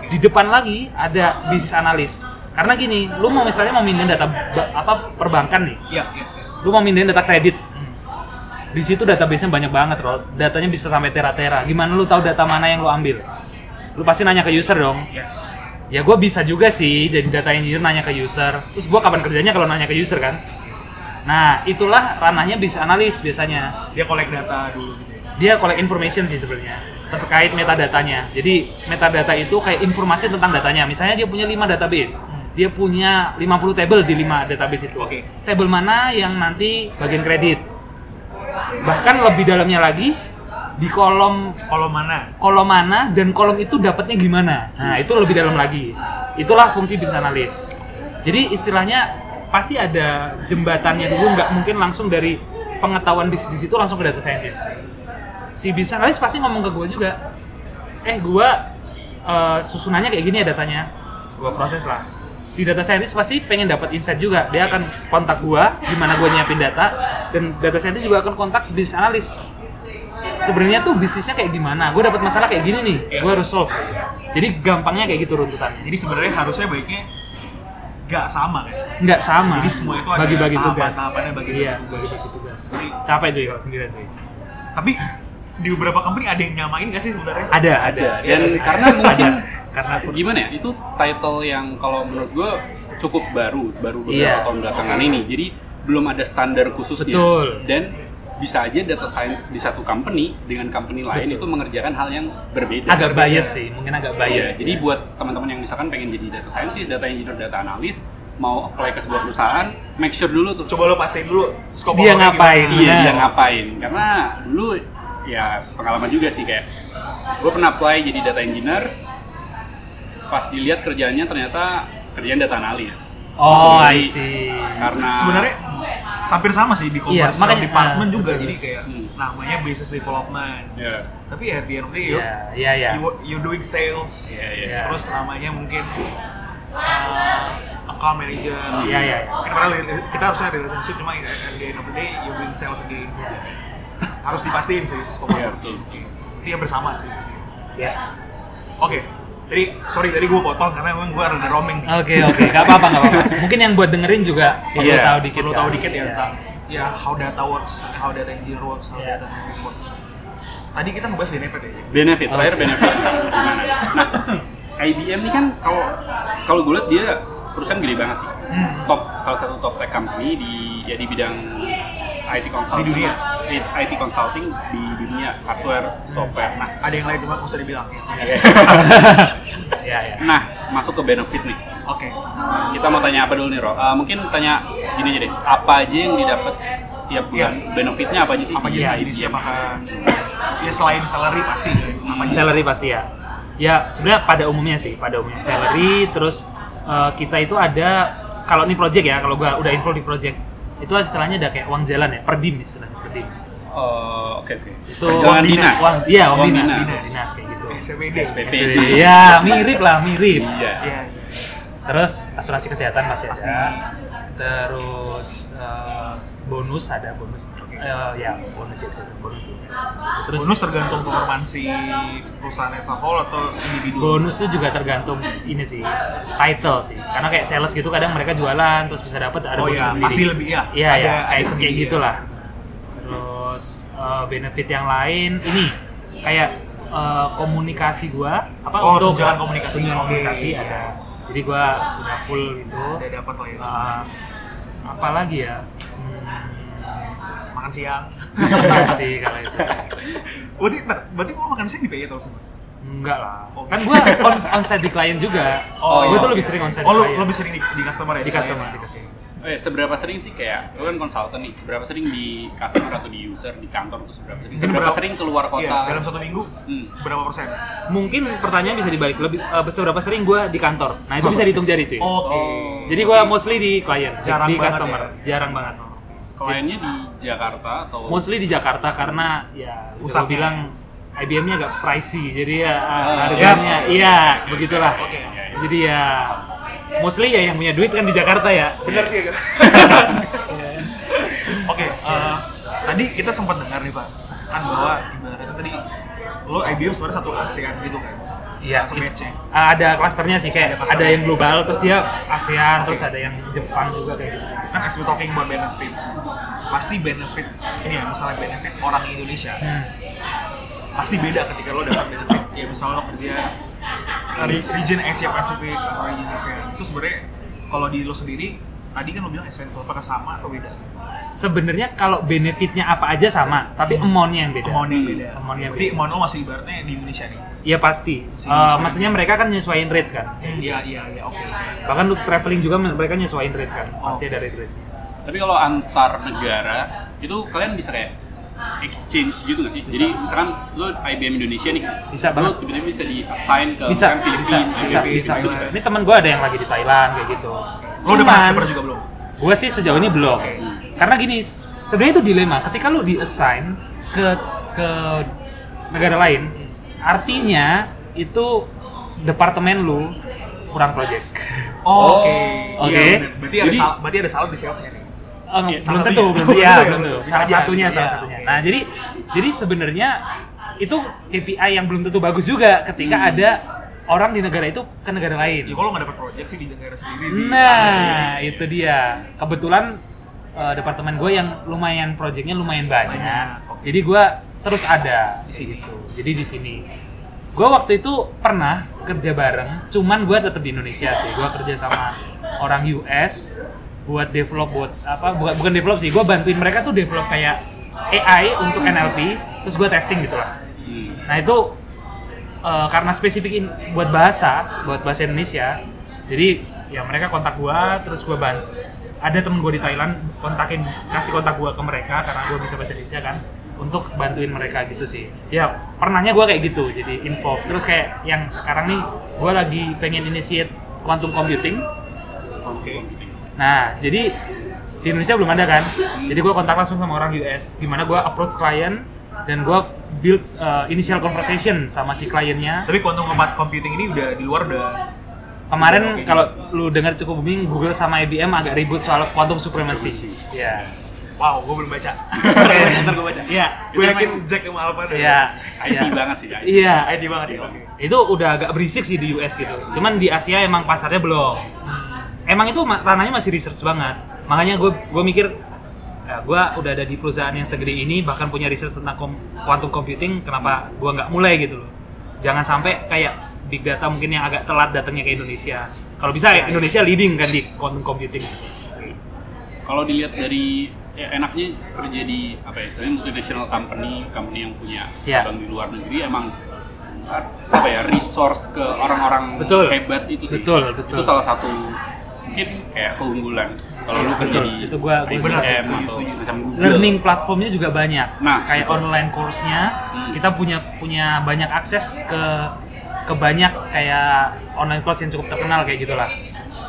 Di depan lagi ada bisnis analis. Karena gini, lu mau misalnya mau mindahin data apa perbankan nih, Iya, iya. lu mau mindahin data kredit di situ database-nya banyak banget loh datanya bisa sampai tera-tera gimana lu tahu data mana yang lu ambil lu pasti nanya ke user dong Yes. ya gue bisa juga sih jadi data engineer nanya ke user terus gue kapan kerjanya kalau nanya ke user kan nah itulah ranahnya bisa analis biasanya Dia collect data dulu gitu ya. dia collect information sih sebenarnya terkait metadatanya. Jadi metadata itu kayak informasi tentang datanya. Misalnya dia punya 5 database. Dia punya 50 table di 5 database itu. Oke. Table mana yang nanti bagian kredit. Bahkan lebih dalamnya lagi di kolom Kalau mana? kolom mana dan kolom itu dapatnya gimana. Nah, itu lebih dalam lagi. Itulah fungsi business analyst. Jadi istilahnya pasti ada jembatannya dulu, nggak mungkin langsung dari pengetahuan bisnis itu langsung ke data scientist. si bisa analis pasti ngomong ke gue juga eh gue eh, susunannya kayak gini ya datanya gue proses lah si data scientist pasti pengen dapat insight juga dia akan kontak gue gimana gue nyiapin data dan data scientist juga akan kontak bisnis analis. Sebenarnya tuh bisnisnya kayak gimana? Gue dapat masalah kayak gini nih gue harus solve. Jadi gampangnya kayak gitu runtutannya Jadi sebenarnya harusnya baiknya nggak sama kan? nggak sama. Jadi semua itu ada bagi-bagi tugas. tahapan-tahapannya, bagi-bagi iya tugas. bagi-bagi tugas. Jadi- capek cuy kalau sendirian cuy. Tapi di beberapa company ada yang nyamain nggak sih sebenarnya? ada ada. Dan karena mungkin karena gimana ya? Itu title yang kalau menurut gue cukup baru baru beberapa Iya. tahun belakangan ini. Jadi belum ada standar khususnya Betul. dan bisa aja data scientist di satu company dengan company lain Betul. itu mengerjakan hal yang berbeda agak bias sih mungkin agak Iya, bias jadi buat teman-teman yang misalkan pengen jadi data scientist, data engineer, data analis, mau apply ke sebuah perusahaan, make sure dulu tuh Coba lo pastiin dulu scope Dia ngapain, iya Benar. dia ngapain. Karena dulu ya pengalaman juga sih kayak gue pernah apply jadi data engineer, pas dilihat kerjaannya ternyata kerjaan data analis. Oh Jadi, I see Karena Sebenarnya hampir sama sih di Iya, commercial makanya- department ah, juga betul. jadi kayak Hmm. namanya business development. ya, Tapi ya di end day, iya iya iya you, you doing sales, Iya, iya. Iya. terus namanya mungkin uh, account manager. iya iya Mungkin padahal rela- kita harusnya ada relationship cuma ya, the end of the day you doing sales again. Harus dipastiin sih scope Iya, orangnya. betul. Itu yang bersama sih. Iya. Oke. Jadi sorry tadi gue potong karena memang gue rada roaming. oke oke nggak apa-apa nggak apa-apa mungkin yang buat dengerin juga perlu Iya, tahu dikit perlu kan. tahu dikit ya Iya. tentang ya how data works, how data engineer works, how Iya. data scientist works. Tadi kita ngebahas benefit ya. benefit Oh. terakhir benefit gimana nah IBM ini kan kalau kalau gue lihat dia perusahaan gede banget sih Hmm. top salah satu top tech company di ya di bidang IT consulting Di dunia? IT consulting di dunia hardware software. Nah Ada yang lain cuma nggak usah dibilang. iya. Iya nah masuk ke benefit nih. Oke. kita mau tanya apa dulu nih Ro? Uh, mungkin tanya gini aja deh. Apa aja yang didapat tiap bulan? Iya. benefitnya apa aja sih? Apa aja Iya, jenis IBM? apakah ya selain salary pasti. Apa aja? salary pasti ya. Ya sebenarnya pada umumnya sih pada umumnya. Salary terus eh, kita itu ada kalau ini project ya kalau gua udah info di project itu istilahnya ada kayak uang jalan ya per dim istilahnya per dim Oh, oke oke itu perjalanan dinas iya uang, dinas, dinas. dinas dinas kayak gitu SPPD. SPP. SPP. ya mirip lah mirip iya Iya. terus asuransi kesehatan masih ada Pasti. terus eh, bonus ada bonus Eh, ya bonus ya bisa bonus sih terus Bonus tergantung performansi perusahaan as a whole atau individu. bonusnya juga tergantung ini sih title sih karena kayak sales gitu kadang mereka jualan terus bisa dapat ada Oh bonus iya, sendiri pasti lebih ya. iya Ada- ya ada kayak kayak ya. Terus eh, benefit yang lain ini kayak eh, komunikasi gua apa Oh, untuk tunjangan komunikasi. tunjangan komunikasi ada jadi gua udah full gitu Ada dapat lah ya. Eh, apa lagi ya hmm, Makan siang. iya sih kalau itu berarti ntar, berarti lo makan siang di PI atau sama? enggak lah Oh. kan gua on, onsite di klien juga Oh, gua iya, tuh lebih oke. sering onsite Oh, di klien. lebih sering di, di customer ya? di customer klien? di customer Oh ya, seberapa sering sih kayak lu kan konsultan nih, seberapa sering di customer atau di user di kantor tuh seberapa sering? Seberapa berapa- sering keluar kota? Iya, dalam satu minggu Hmm. berapa persen? mungkin pertanyaan bisa dibalik lebih eh, seberapa sering gue di kantor nah itu bisa dihitung jari cuy Oke. jadi gue mostly di klien Jarang di customer ya? jarang banget Kliennya di Jakarta atau mostly di Jakarta karena ya gua bilang IBM-nya agak pricey jadi ya Ah, harganya iya begitulah Oke. jadi ya mostly ya yang punya duit kan di Jakarta ya Benar sih ya. Oke, eh, tadi kita sempat dengar nih Pak, kan bahwa ibaratnya tadi lo IBM sebenarnya satu ASEAN gitu kan. Iya, ada klasternya sih kayak Ada ada, yang global terus dia ASEAN terus ada yang Jepang juga kayak gitu Kan as we talking about benefits, pasti benefit ini ya, misalnya benefit orang Indonesia, Hmm. pasti beda ketika lo dapat benefit. Ya misalnya lo kerja region Asia Pacific atau region ASEAN, itu sebenarnya kalau di lo sendiri, tadi kan lo bilang ASEAN itu apakah sama atau beda? sebenarnya kalau benefitnya apa aja sama tapi amount-nya yang beda Amount yang beda. Amount-nya Berarti beda. amount lo masih ibaratnya di Indonesia nih. Iya pasti. Masih Eh, nyesuaiin. maksudnya mereka kan nyesuaiin rate kan. Iya, iya, iya, oke. Bahkan lu traveling juga mereka nyesuaiin rate kan. Pasti Oke. ada rate rate. Tapi kalau antar negara itu kalian bisa kayak exchange gitu nggak sih? Jadi misalkan lu IBM Indonesia nih, Bisa lu banget. tiba-tiba bisa di assign ke Bisa, bisa, Filipina, bisa, bisa, bisa. bisa. Ini teman gue ada yang lagi di Thailand kayak gitu. Lo udah pernah, pernah juga belum? gue sih sejauh ini belum. Karena gini, sebenarnya itu dilema. Ketika lu di assign ke ke negara lain, artinya itu departemen lu kurang project. Oh, Oke. Oke. Iya, bener. berarti ada Jadi- salah berarti ada salah di salesnya nih. Oh, Iya, belum tentu, belum tentu. Ya, betul ya, belum tentu. Bisa Salah satunya, salah aja. satunya. Nah, jadi jadi sebenarnya itu KPI yang belum tentu bagus juga ketika Hmm. ada orang di negara itu ke negara Ya lain. kalau nggak dapat project sih di negara sendiri di negara sendiri. Nah, itu dia. Kebetulan eh, departemen gue yang lumayan projectnya lumayan banyak. Banyak, oke. Jadi gue terus ada Di sini. gitu. Jadi di sini. Gue waktu itu pernah kerja bareng, cuman gue tetap di Indonesia sih. Gue kerja sama orang US buat develop buat apa? Bukan bukan develop sih. Gue bantuin mereka tuh develop kayak AI untuk NLP, terus gue testing gitu lah. Nah itu eh, karena spesifik in- buat bahasa, buat bahasa Indonesia, jadi ya mereka kontak gua, terus gua bantu. Ada temen gua di Thailand kontakin, kasih kontak gua ke mereka karena gua bisa bahasa Indonesia kan, untuk bantuin mereka gitu sih. Ya pernahnya gua kayak gitu, jadi info. Terus kayak yang sekarang nih, gua lagi pengen initiate quantum computing. Oke. Nah jadi di Indonesia belum ada kan, jadi gua kontak langsung sama orang US, gimana gua approach klien dan gua build uh, initial conversation sama si kliennya. Tapi quantum computing ini udah di luar udah Kemarin Oke. kalau lu dengar cukup booming, Google sama IBM agak ribut soal quantum supremacy. Ya. wow, gue belum baca. Ntar gue baca. Iya. Gue yakin Jack sama Alpha udah. Iya. IT Iya. banget sih. IT. Iya. IT banget ya. Oke. Itu udah agak berisik sih di US gitu. Cuman di Asia emang pasarnya belum. Emang itu ranahnya masih research banget. Makanya gue gue mikir ya gue udah ada di perusahaan yang segede ini bahkan punya research tentang kom- quantum computing kenapa gue nggak mulai gitu loh jangan sampai kayak big data mungkin yang agak telat datangnya ke Indonesia kalau bisa Indonesia leading kan di quantum computing Kalau dilihat dari ya, enaknya kerja di apa ya istilahnya multinational company, company yang punya Ya. cabang di luar negeri emang apa ya resource ke orang-orang hebat itu sih. Betul, betul. Itu salah satu mungkin kayak keunggulan. Kalau lu kerja Betul, di itu gua- gua macam Google. learning platformnya juga banyak. Nah, kayak betul. online course-nya, Hmm. kita punya punya banyak akses ke ke banyak kayak online course yang cukup terkenal kayak gitulah.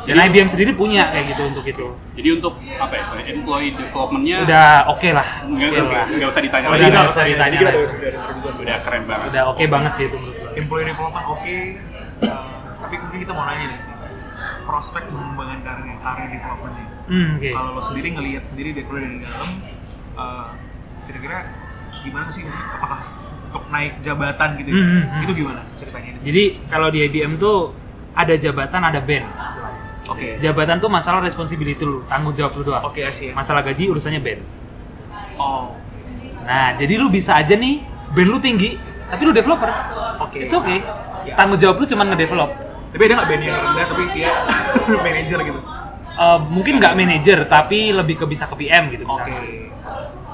Dan Jadi- IBM sendiri punya kayak gitu untuk itu. Jadi untuk apa ya, istilahnya employee development-nya Udah oke lah. nggak Oke nggak- lah. nggak usah ditanya Oh, lagi. iya, Udah, nggak usah ditanya lagi. udah udah denger juga sih. udah keren banget. Udah oke banget sih itu menurut gua. Employee development oke. Uh, tapi mungkin kita mau nanya nih sih. Prospek pengembangan karir karir developmentnya. Hmm, oke. Kalau lo sendiri ngelihat sendiri dari dari dalam, uh, kira-kira gimana sih? Apakah untuk naik jabatan gitu? hmm, hmm. Itu gimana ceritanya? ini? Jadi kalau di IBM tuh ada jabatan, ada band. Oke. Jabatan tuh masalah responsibility lu, tanggung jawab lu doang. Oke, sih. Masalah gaji urusannya band. Oh, Nah, jadi lu bisa aja nih band lu tinggi, tapi lu developer. Oke. It's okay. Ya. Tanggung jawab lu cuma ngedevelop. Tapi ada nggak band yang rendah tapi dia manajer gitu? Eh, mungkin nggak manager, tapi lebih ke bisa ke PM gitu Oke. misalnya.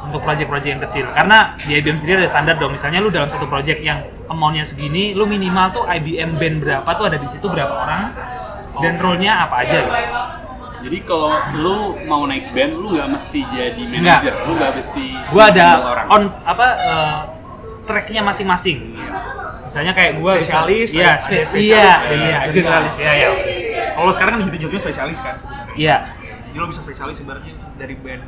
Untuk project-project yang kecil. Karena di IBM sendiri ada standar dong. Misalnya lu dalam satu project yang amount-nya segini, lu minimal tuh IBM band berapa tuh ada di situ berapa orang dan role-nya apa aja gitu. Jadi kalau lu mau naik band, lu nggak mesti jadi manager, lu nggak mesti Gua ada orang. on apa eh, track-nya masing-masing. Iya. Misalnya kayak gua bisa- Spesialis, iya, spesialis, iya, ada iya, general. generalis, iya, iya. Kalau sekarang kan gitu jatuhnya spesialis kan sebenarnya. Iya. Jadi lo bisa spesialis sebenarnya dari band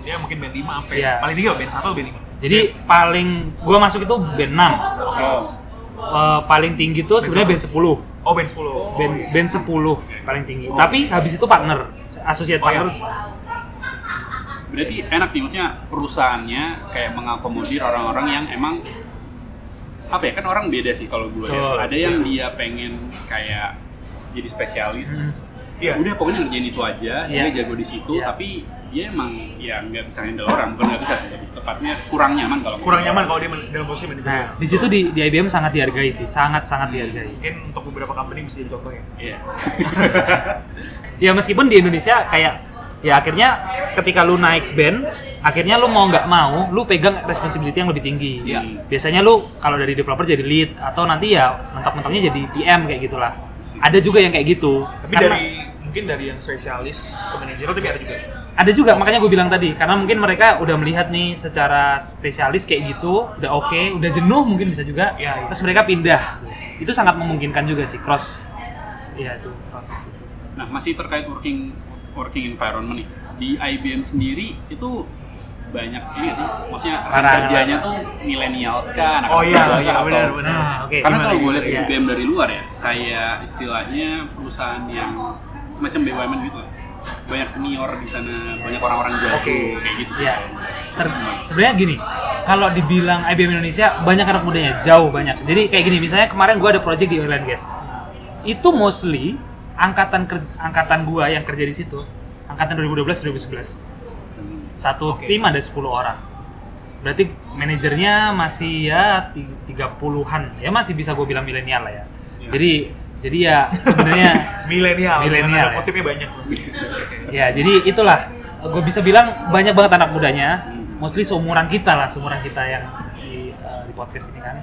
ya mungkin band 5 sampai Iya. paling tinggi band 1 atau band 5? Jadi paling gua masuk itu band 6. Oh, Eh, paling tinggi tuh sebenarnya band 10. Oh, band 10. Band band 10 paling tinggi. Oh. Tapi habis itu partner, associate Oh, iya. partner. berarti enak nih maksudnya perusahaannya kayak mengakomodir orang-orang yang emang apa ya kan orang beda sih kalau gue Betul, ada yang dia pengen kayak jadi spesialis Iya. udah pokoknya ngerjain itu aja Iya. dia jago di situ Iya. tapi dia emang ya nggak bisa handle orang bukan nggak bisa sih tapi tepatnya kurang nyaman kalau Kurang nyaman orang. kalau dia men- dalam posisi manajer. Nah, di situ di, di IBM sangat dihargai sih, sangat sangat dihargai. Mungkin untuk beberapa company bisa jadi contoh ya. Iya. Ya meskipun di Indonesia kayak ya akhirnya ketika lu naik band, akhirnya lu mau nggak mau, lu pegang responsibility yang lebih tinggi. Iya. Biasanya lu kalau dari developer jadi lead atau nanti ya mentok-mentoknya jadi PM kayak gitulah. Ada juga yang kayak gitu. Tapi Karena- dari mungkin dari yang spesialis ke manajer tapi ada juga. ada juga makanya gue bilang tadi karena mungkin mereka udah melihat nih secara spesialis kayak gitu udah oke udah jenuh mungkin bisa juga Iya, iya. terus mereka pindah itu sangat memungkinkan juga sih cross Iya itu cross Nah, masih terkait working working environment nih. Di IBM sendiri itu banyak ini sih maksudnya kerjanya tuh milenials kan anak Oh iya, iya benar benar. Nah, oke. karena kalau gue lihat Iya. IBM dari luar ya kayak istilahnya perusahaan yang semacam BUMN gitu lah banyak senior di sana banyak orang-orang jago Oke. kayak gitu sih Iya. Ter- sebenarnya gini, kalau dibilang IBM Indonesia banyak anak mudanya, jauh banyak. Jadi kayak gini, misalnya kemarin gua ada project di oil and gas. Itu mostly angkatan ker- angkatan gua yang kerja di situ, angkatan 2012 2011. Satu Oke. tim ada 10 orang. Berarti manajernya masih ya ti- 30-an. Ya masih bisa gue bilang milenial lah ya. Iya. Jadi jadi ya sebenarnya Milenial. Milenial, ya. banyak. Ya, jadi itulah gue bisa bilang banyak banget anak mudanya, mostly seumuran kita lah, seumuran kita yang di, eh, di podcast ini kan.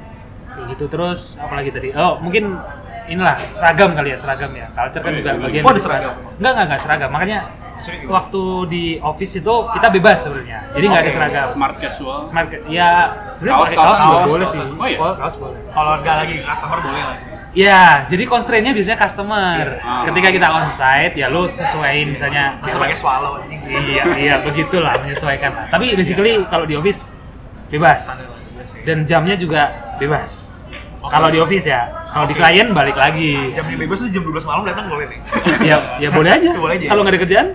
Kayak gitu terus apalagi tadi? Oh, mungkin inilah seragam kali ya, seragam ya. Culture kan Oh, juga iya. bagian Oh, ada seragam? Enggak, enggak, enggak seragam. Makanya? Waktu di office itu kita bebas sebenarnya. Jadi nggak ada Oke. seragam. smart casual Smart ya sebenarnya Kaos, kaos, kaos, kaos, boleh sih. Oh, iya? Kaos boleh. Kalau nggak lagi customer boleh lah. Ya, jadi constraint-nya biasanya customer. Ah. Ketika kita onsite, ya lu sesuaiin misalnya Masa pakai swallow iya iya begitulah menyesuaikan lah tapi basically kalau di office bebas dan jamnya juga bebas Oke. kalau di office ya kalau di Oke. klien balik lagi Jamnya bebas tuh jam 12 malam datang boleh nih. ya ya boleh aja Boleh aja. kalau nggak ada kerjaan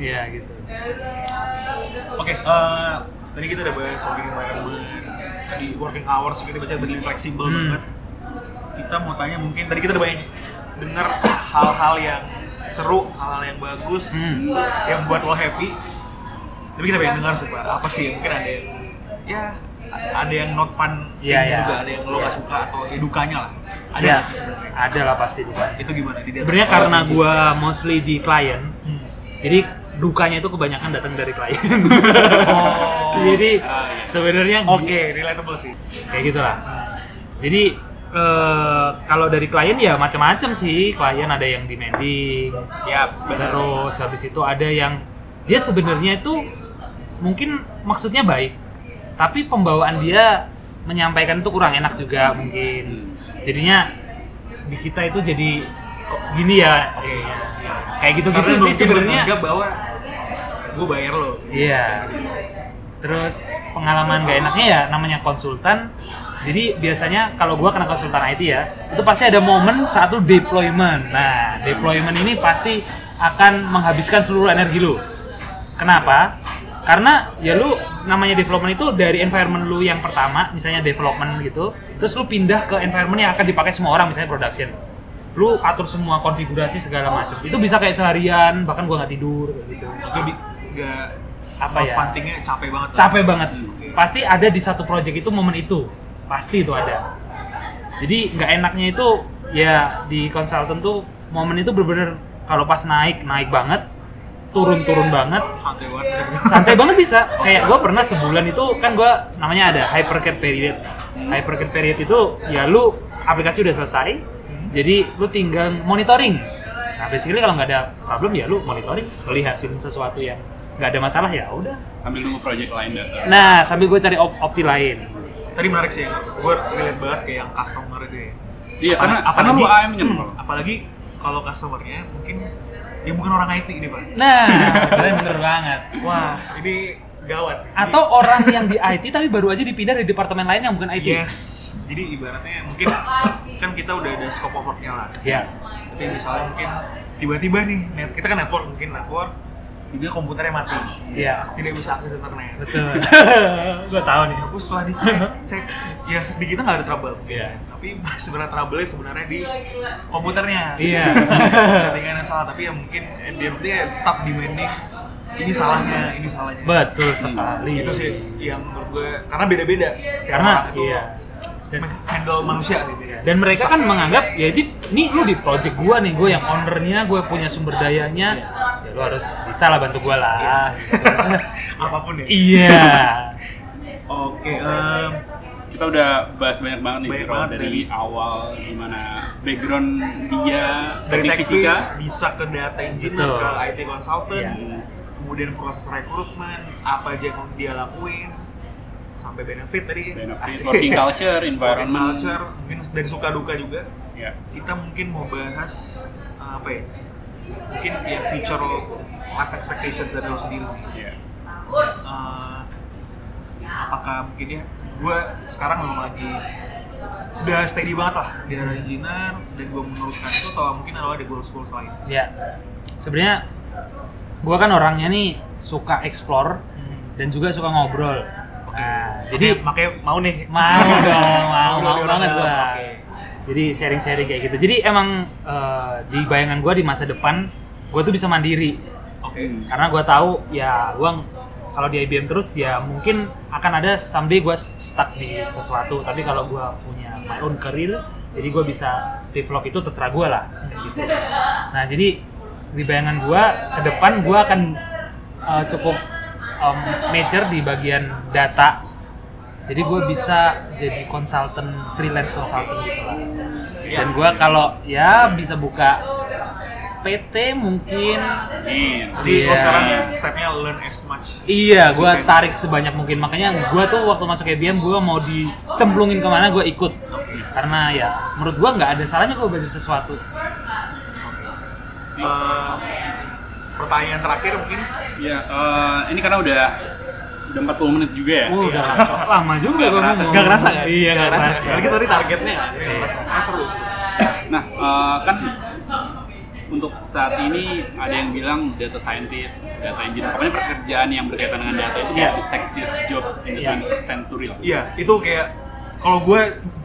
Iya. iya gitu Oke, eh, tadi kita udah bahas working environment, tadi working hours kita baca lebih fleksibel Hmm. banget. Kita mau tanya mungkin tadi kita udah banyak dengar hal-hal yang seru, hal-hal yang bagus, Hmm. yang buat lo happy. Tapi kita pengen dengar sih Pak, apa sih mungkin ada yang ya ada yang not fun Iya, thing iya. juga, ada yang lo gak suka atau ya dukanya lah. Ada ya sih sebenarnya? ada lah pasti dukanya Itu gimana? Sebenarnya karena gua mostly di klien Hmm. jadi dukanya itu kebanyakan datang dari klien Oh. jadi Ah, iya. sebenarnya Oke, relatable sih. kayak gitulah jadi eh, kalau dari klien ya macam-macam sih klien ada yang demanding Ya, benar. terus habis itu ada yang dia sebenarnya itu mungkin maksudnya baik tapi pembawaan dia menyampaikan itu kurang enak juga mungkin jadinya di kita itu jadi kok gini ya Oke. kayak gitu-gitu sih sebenarnya bahwa gue bayar lo. Iya. Terus pengalaman gak enaknya ya namanya konsultan. Jadi biasanya kalau gua kena konsultan IT ya, itu pasti ada momen saat lu deployment. Nah, deployment ini pasti akan menghabiskan seluruh energi lu. Kenapa? Karena ya lu namanya development itu dari environment lu yang pertama, misalnya development gitu, terus lu pindah ke environment yang akan dipakai semua orang, misalnya production. Lu atur semua konfigurasi segala macam. Itu bisa kayak seharian, bahkan gua nggak tidur gitu Nggak Apa ya? Fundingnya capek banget. capek banget. Pasti ada di satu project itu momen itu. Pasti itu ada. Jadi nggak enaknya itu ya di konsultan tuh momen itu bener-bener kalau pas naik naik banget turun-turun banget. Santai banget. santai banget bisa. Kayak gue pernah sebulan itu kan gue namanya ada hypercare period. Hypercare period itu ya lu aplikasi udah selesai jadi lu tinggal monitoring. Nah basically kalau nggak ada problem ya lu monitoring lu lihatin sesuatu yang nggak ada masalah ya udah sambil nunggu project lain datang Nah, sambil gue cari op opti lain. Tadi menarik sih, gue relate banget kayak yang customer itu ya. iya karena Apalagi- karena lu apalagi- AM nya Apalagi kalau customernya mungkin ya bukan orang IT ini pak. Nah, bener, bener banget. Wah, ini gawat sih. Ini- Atau orang yang di IT tapi baru aja dipindah dari departemen lain yang bukan IT. yes, jadi ibaratnya mungkin kan kita udah ada scope of work-nya lah. Ya. Tapi misalnya mungkin tiba-tiba nih, net, kita kan network mungkin network, juga komputernya mati, Iya. tidak bisa akses internet. Betul. gue tahu nih. Aku setelah dicek, cek, ya di kita nggak ada trouble. Iya. Tapi sebenarnya trouble sebenarnya di komputernya. Iya. Settingan yang salah, tapi ya mungkin eh, dia dia tetap demanding. Ini salahnya, ini salahnya. Betul sekali. Itu sih yang menurut gue karena beda-beda. Karena iya. Dan, handle manusia gitu ya. dan mereka kan menganggap ya ini nih lu di project gua nih, gue yang ownernya, gue punya sumber dayanya, ya lu harus bisa lah bantu gua lah. Apa pun ya. iya. Oke, em, kita udah bahas banyak banget nih Banyak Bro, banget dari dari- awal gimana background dia dari fisika teknis bisa ke data engineer, Betul. ke IT consultant, Iya. kemudian proses rekrutmen, apa aja yang dia lakuin, sampai benefit tadi. benefit Asik. working culture Working environment culture, mungkin dari suka duka juga. ya Kita mungkin mau bahas uh, apa ya? Mungkin ya future life expectations dari lo sendiri sih. ya Uh, apakah mungkin ya gue sekarang memang lagi udah steady banget lah di data engineer dan gue meneruskan itu atau mungkin ada ada goals goals lain Ya, sebenarnya gua kan orangnya nih suka explore dan juga suka ngobrol. Nah, jadi Makanya- makanya mau nih mau dong, mau, mau orang banget gua. oke. Jadi sharing-sharing kayak gitu. Jadi emang eh, di bayangan gua di masa depan gua tuh bisa mandiri oke karena gua tahu ya gua kalau di IBM terus ya mungkin akan ada someday gua stuck di sesuatu tapi kalau gua punya my own career jadi gua bisa develop itu terserah gua lah gitu. nah jadi di bayangan gua ke depan gua akan uh, cukup um, major di bagian data jadi gue bisa jadi konsultan freelance consultant gitu lah dan gua kalau ya bisa buka PT mungkin jadi lo Iya. sekarang stepnya learn as much Iya, gue tarik sebanyak mungkin. Makanya gue tuh waktu masuk IBM gue mau dicemplungin ke mana gue ikut. Karena ya menurut gue nggak ada salahnya gue belajar sesuatu. Eh, pertanyaan terakhir mungkin Ya, eh, ini karena udah udah 40 menit juga ya. Oh, udah lama juga gue kerasa. Gak kerasa kan? Iya, nggak kerasa. Karena kita tadi targetnya kan, kerasa. Ah, seru. Nah, eh, kan untuk saat ini ada yang bilang data scientist, data engineer, pokoknya pekerjaan yang berkaitan dengan data itu kayak Iya. the sexiest job in the Iya. 21st century lah. Iya, itu kayak kalau gue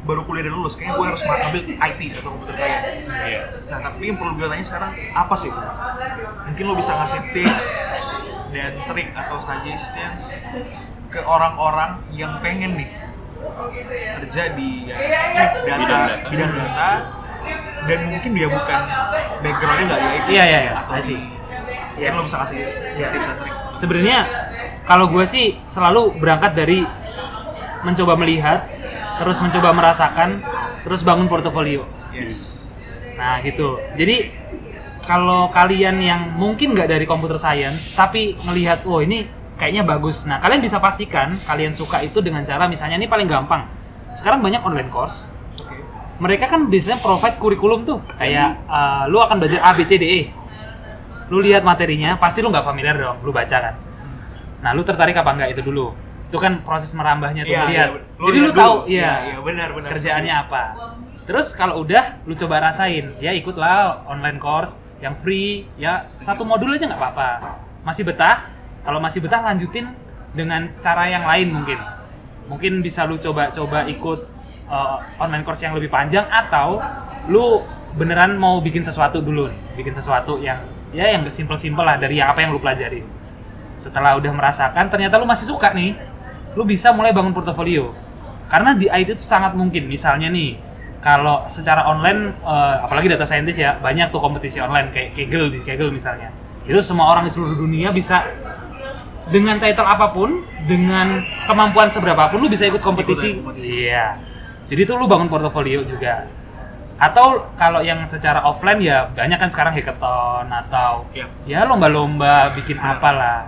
baru kuliah dan lulus, kayaknya gue harus mengambil IT atau computer science. Iya. Nah, tapi yang perlu gue tanya sekarang apa sih? Mungkin lo bisa ngasih tips dan trik atau suggestions ke orang-orang yang pengen nih kerja di ya, data, Bidang data. bidang data, dan mungkin dia bukan backgroundnya nggak di IT Iya, iya, iya. atau di, ya lo bisa kasih tips dan trik. Sebenarnya kalau gue sih selalu berangkat dari mencoba melihat, terus mencoba merasakan, terus bangun portofolio. Yes. Nah gitu. Jadi kalau kalian yang mungkin nggak dari computer science tapi ngelihat, oh ini kayaknya bagus. Nah kalian bisa pastikan kalian suka itu dengan cara misalnya ini paling gampang. Sekarang banyak online course. Oke. Mereka kan biasanya provide kurikulum tuh kayak eh, lu akan belajar A B C D E. Lu lihat materinya, pasti lu nggak familiar dong, lu baca kan. Nah lu tertarik apa enggak itu dulu. Itu kan proses merambahnya tuh Iya, lihat. iya, lu Jadi lu tahu, Iya, iya iya, benar, benar. kerjaannya apa. Terus kalau udah lu coba rasain, ya ikutlah online course yang free, ya satu modul aja nggak apa-apa. Masih betah? Kalau masih betah lanjutin dengan cara yang lain mungkin. Mungkin bisa lu coba-coba ikut uh, online course yang lebih panjang atau lu beneran mau bikin sesuatu dulu nih, bikin sesuatu yang ya yang simple-simple lah dari apa yang lu pelajarin. Setelah udah merasakan ternyata lu masih suka nih, lu bisa mulai bangun portofolio. Karena di IT itu sangat mungkin, misalnya nih, kalau secara online, eh, apalagi data scientist ya, banyak tuh kompetisi online kayak Kaggle di Kaggle misalnya. Itu semua orang di seluruh dunia bisa dengan title apa pun, dengan kemampuan seberapa pun lu bisa ikut kompetisi. Iya. Jadi tuh lu bangun portofolio juga. Atau kalau yang secara offline ya banyak kan sekarang hackathon atau Iya. ya lomba-lomba bikin apalah.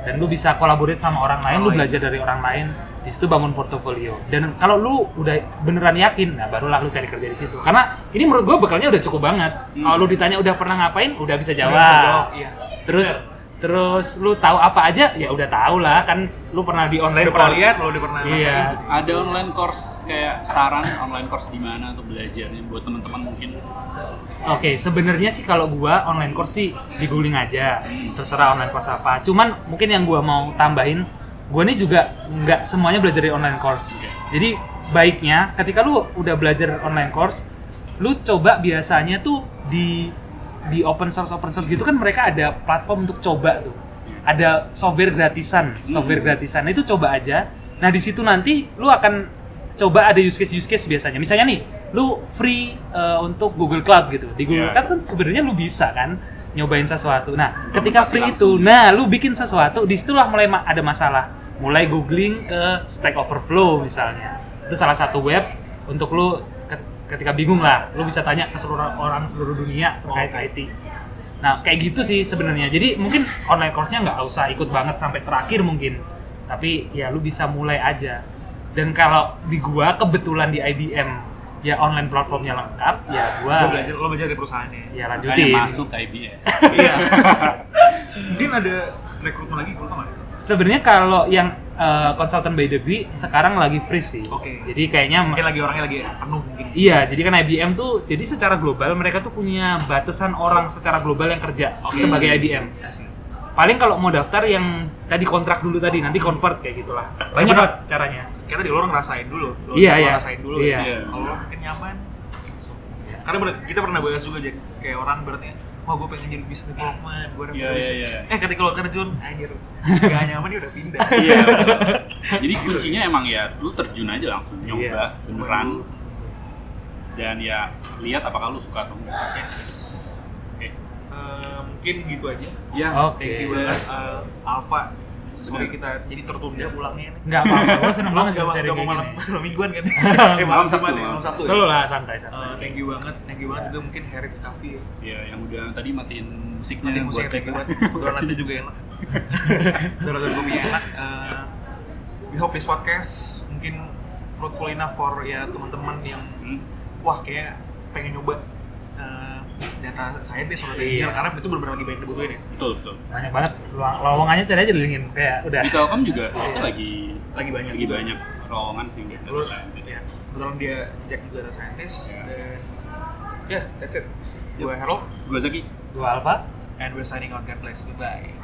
Dan lu bisa collaborate sama orang lain, lu Orang lain. belajar dari orang lain, di situ bangun portofolio. Dan kalau lu udah beneran yakin, nah barulah lu cari kerja di situ. Karena ini menurut gua bekalnya udah cukup banget. Kalau lu ditanya udah pernah ngapain, udah bisa jawab. Udah bisa jawab, iya. Terus terus lu tahu apa aja, ya udah tahu lah kan lu pernah di online Udah pernah course. lihat, lo udah pernah Iya. Ada online course kayak saran online course di mana untuk belajarnya buat teman-teman mungkin. Oke, sebenarnya sih kalau gua online course sih di googling aja, terserah online course apa. Cuman mungkin yang gua mau tambahin, gua nih juga nggak semuanya belajar dari online course. Jadi baiknya ketika lu udah belajar online course, lu coba biasanya tuh di di open source open source gitu kan mereka ada platform untuk coba tuh. Ada software gratisan, software gratisan itu coba aja. Nah di situ nanti lu akan coba ada use case use case biasanya. Misalnya nih, lu free uh, untuk Google Cloud gitu. Di Google Iya. Cloud kan sebenarnya lu bisa kan nyobain sesuatu. Nah, ketika free langsung. itu, nah lu bikin sesuatu, di situlah mulai ma- ada masalah. Mulai googling ke Stack Overflow misalnya. Itu salah satu web untuk lu ketika bingung lah, lu bisa tanya ke seluruh orang seluruh dunia terkait IT. Nah, kayak gitu sih sebenarnya. Jadi mungkin online course-nya nggak usah ikut banget sampai terakhir mungkin. Tapi ya lu bisa mulai aja. Dan kalau di gua kebetulan di IBM ya online platformnya lengkap, ya gua Lo belajar, lo belajar dari perusahaannya. ya Makanya lanjutin. masuk ke IBM. Iya. Mungkin ada rekrutmen lagi tau nggak Sebenarnya kalau yang uh, konsultan by degree sekarang lagi free sih. Oke. Jadi kayaknya mungkin lagi orangnya lagi penuh mungkin Iya, jadi kan IBM tuh jadi secara global mereka tuh punya batasan orang secara global yang kerja Oke. sebagai IBM. Ya sih. Paling kalau mau daftar yang tadi kontrak dulu tadi nanti convert kayak gitulah. Banyak banget caranya. kita di luar ngerasain dulu lo Iya, iya. ngerasain dulu Iya. Iya. kalau mungkin nyaman so. karena kita pernah bahas juga Jack kayak orang berarti wah gue pengen jadi business development gue udah Iya, bisnis." iya, iya. eh ketika lo terjun anjir gak nyaman dia udah pindah Iya. Jadi kuncinya emang ya lu terjun aja langsung nyoba Iya. beneran dan ya lihat apakah lu suka atau enggak. yes Oke. Eh, mungkin gitu aja Ya. Oke. thank you banget eh, Alfa semoga kita jadi tertunda pulangnya nih Enggak apa-apa, gue seneng banget Gak bisa mau malam, gini. malam mingguan kan? eh, Malam Sabtu, Jumat ya, malam Sabtu. ya? Selalu lah santai-santai. Eh, thank you banget, thank you banget juga mungkin Harits Cafe ya. Ya, yang udah tadi matiin musiknya buat musiknya thank you kita. banget. Donatnya juga enak. Donat kopinya enak. Eh, we hope this podcast mungkin fruitful enough for ya teman-teman yang Hmm. wah kayak pengen nyoba data scientist atau iya. engineer iya. karena itu benar-benar lagi banyak dibutuhin ya. Betul, betul. Banyak banget Luang, lowongannya cari aja dilingin kayak udah. Di Telkom juga iya. kita iya. lagi lagi banyak lagi banyak lowongan sih ya, data scientist. Iya. Kebetulan dia Jack juga data scientist iya. dan ya yeah, that's it. Gue Harold, gue Zaki, gue Alfa, and we're signing out. God bless. Goodbye.